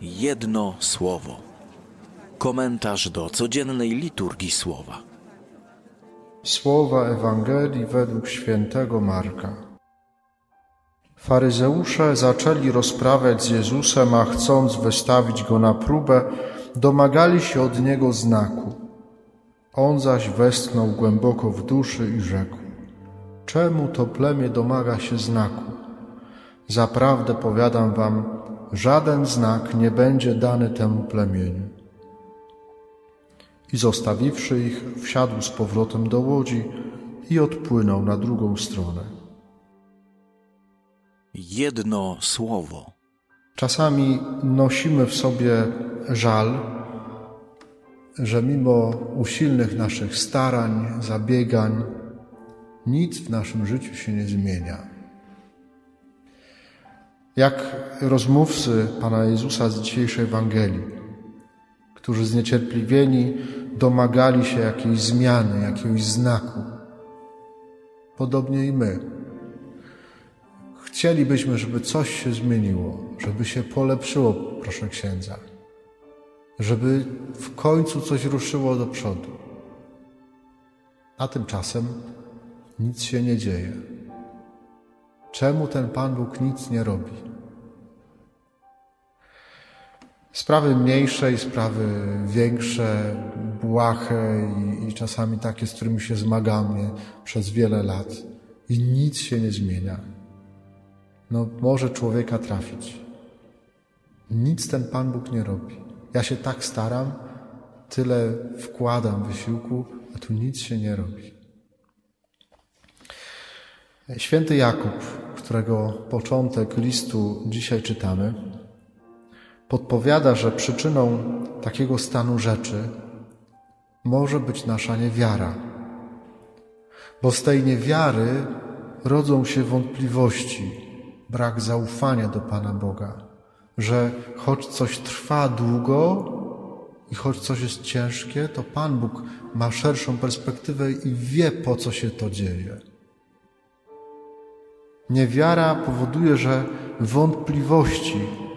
Jedno słowo. Komentarz do codziennej liturgii słowa. Słowa Ewangelii według świętego Marka. Faryzeusze zaczęli rozprawiać z Jezusem, a chcąc wystawić go na próbę, domagali się od niego znaku. On zaś westchnął głęboko w duszy i rzekł: Czemu to plemię domaga się znaku? Zaprawdę powiadam wam, żaden znak nie będzie dany temu plemieniu. I zostawiwszy ich, wsiadł z powrotem do łodzi i odpłynął na drugą stronę. Jedno słowo. Czasami nosimy w sobie żal, że mimo usilnych naszych starań, zabiegań, nic w naszym życiu się nie zmienia. Jak rozmówcy Pana Jezusa z dzisiejszej Ewangelii, którzy zniecierpliwieni domagali się jakiejś zmiany, jakiegoś znaku. Podobnie i my. Chcielibyśmy, żeby coś się zmieniło, żeby się polepszyło, proszę księdza, żeby w końcu coś ruszyło do przodu. A tymczasem nic się nie dzieje. Czemu ten Pan Bóg nic nie robi? Sprawy mniejsze i sprawy większe, błahe i, i, czasami takie, z którymi się zmagamy przez wiele lat i nic się nie zmienia. No, może człowieka trafić. Nic ten Pan Bóg nie robi. Ja się tak staram, tyle wkładam wysiłku, a tu nic się nie robi. Święty Jakub, którego początek listu dzisiaj czytamy, podpowiada, że przyczyną takiego stanu rzeczy może być nasza niewiara. Bo z tej niewiary rodzą się wątpliwości, brak zaufania do Pana Boga, że choć coś trwa długo i choć coś jest ciężkie, to Pan Bóg ma szerszą perspektywę i wie, po co się to dzieje. Niewiara powoduje, że wątpliwości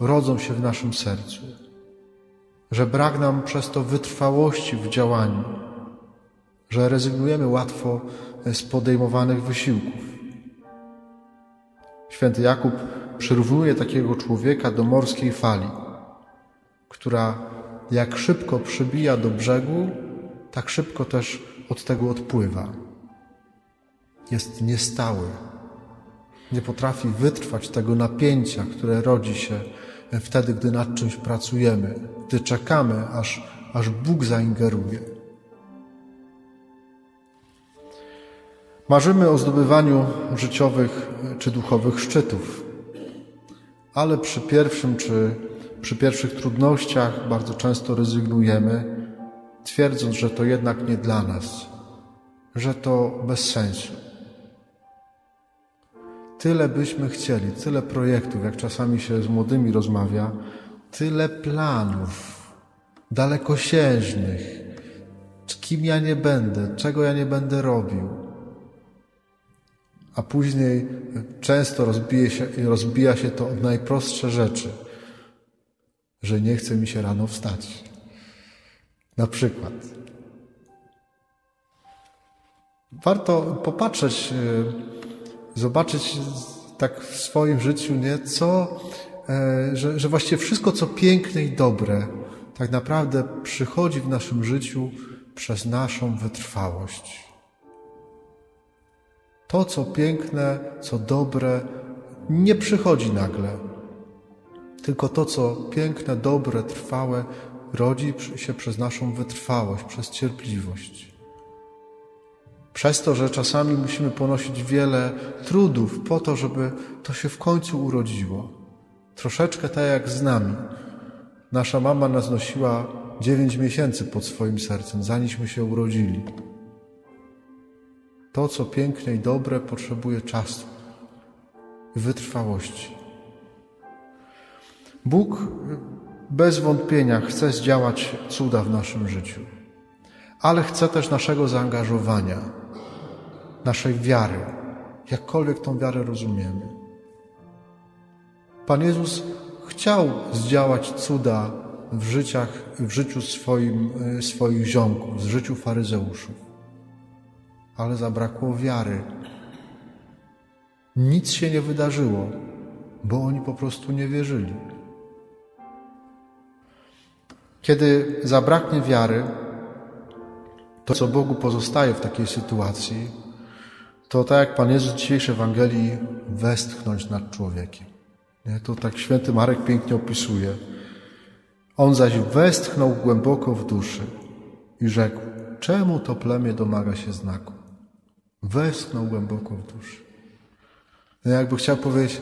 rodzą się w naszym sercu, że brak nam przez to wytrwałości w działaniu, że rezygnujemy łatwo z podejmowanych wysiłków. Święty Jakub przyrównuje takiego człowieka do morskiej fali, która jak szybko przybija do brzegu, tak szybko też od tego odpływa. Jest niestały, nie potrafi wytrwać tego napięcia, które rodzi się wtedy, gdy nad czymś pracujemy, gdy czekamy, aż, aż Bóg zaingeruje. Marzymy o zdobywaniu życiowych czy duchowych szczytów, ale przy pierwszym czy przy pierwszych trudnościach bardzo często rezygnujemy, twierdząc, że to jednak nie dla nas, że to bez sensu. Tyle byśmy chcieli, tyle projektów, jak czasami się z młodymi rozmawia, tyle planów dalekosiężnych, kim ja nie będę, czego ja nie będę robił. A później często rozbije się, rozbija się to od najprostsze rzeczy, że nie chce mi się rano wstać. Na przykład. Warto popatrzeć zobaczyć tak w swoim życiu, nie, co, e, że, że właściwie wszystko, co piękne i dobre, tak naprawdę przychodzi w naszym życiu przez naszą wytrwałość. To, co piękne, co dobre, nie przychodzi nagle. Tylko to, co piękne, dobre, trwałe, rodzi się przez naszą wytrwałość, przez cierpliwość. Przez to, że czasami musimy ponosić wiele trudów po to, żeby to się w końcu urodziło. Troszeczkę tak jak z nami. Nasza mama nas nosiła dziewięć miesięcy pod swoim sercem, zaniśmy się urodzili. To, co piękne i dobre, potrzebuje czasu i wytrwałości. Bóg bez wątpienia chce zdziałać cuda w naszym życiu, ale chce też naszego zaangażowania naszej wiary, jakkolwiek tą wiarę rozumiemy. Pan Jezus chciał zdziałać cuda w, życiach, w życiu swoim, y, swoich ziomków, w życiu faryzeuszów. Ale zabrakło wiary. Nic się nie wydarzyło, bo oni po prostu nie wierzyli. Kiedy zabraknie wiary, to co Bogu pozostaje w takiej sytuacji, to tak jak Pan Jezus w dzisiejszej Ewangelii westchnąć nad człowiekiem. Nie? To tak święty Marek pięknie opisuje. On zaś westchnął głęboko w duszy i rzekł, czemu to plemię domaga się znaku? Westchnął głęboko w duszy. No jakby chciał powiedzieć,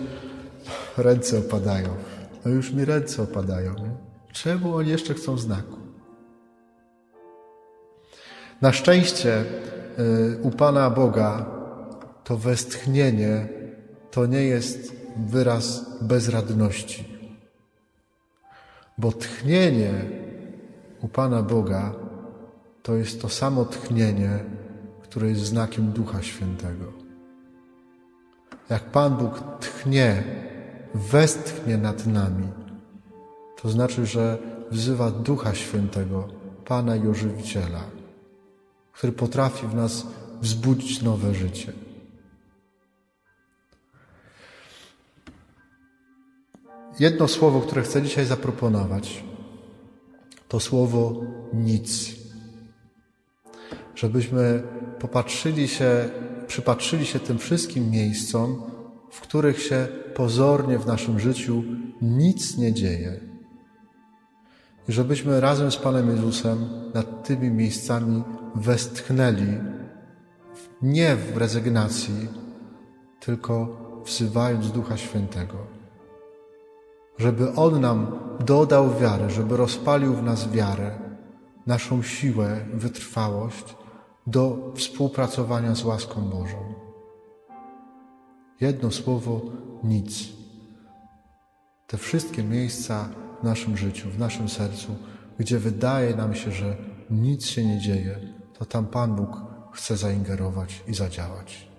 ręce opadają. No już mi ręce opadają. Nie? Czemu oni jeszcze chcą znaku? Na szczęście y, u Pana Boga to westchnienie to nie jest wyraz bezradności. Bo tchnienie u Pana Boga to jest to samo tchnienie, które jest znakiem Ducha Świętego. Jak Pan Bóg tchnie, westchnie nad nami, to znaczy, że wzywa Ducha Świętego, Pana i Ożywiciela, który potrafi w nas wzbudzić nowe życie. Jedno słowo, które chcę dzisiaj zaproponować, to słowo nic. Żebyśmy popatrzyli się, przypatrzyli się tym wszystkim miejscom, w których się pozornie w naszym życiu nic nie dzieje. I żebyśmy razem z Panem Jezusem nad tymi miejscami westchnęli, nie w rezygnacji, tylko wzywając Ducha Świętego żeby On nam dodał wiarę, żeby rozpalił w nas wiarę, naszą siłę, wytrwałość do współpracowania z łaską Bożą. Jedno słowo nic. Te wszystkie miejsca w naszym życiu, w naszym sercu, gdzie wydaje nam się, że nic się nie dzieje, to tam Pan Bóg chce zaingerować i zadziałać.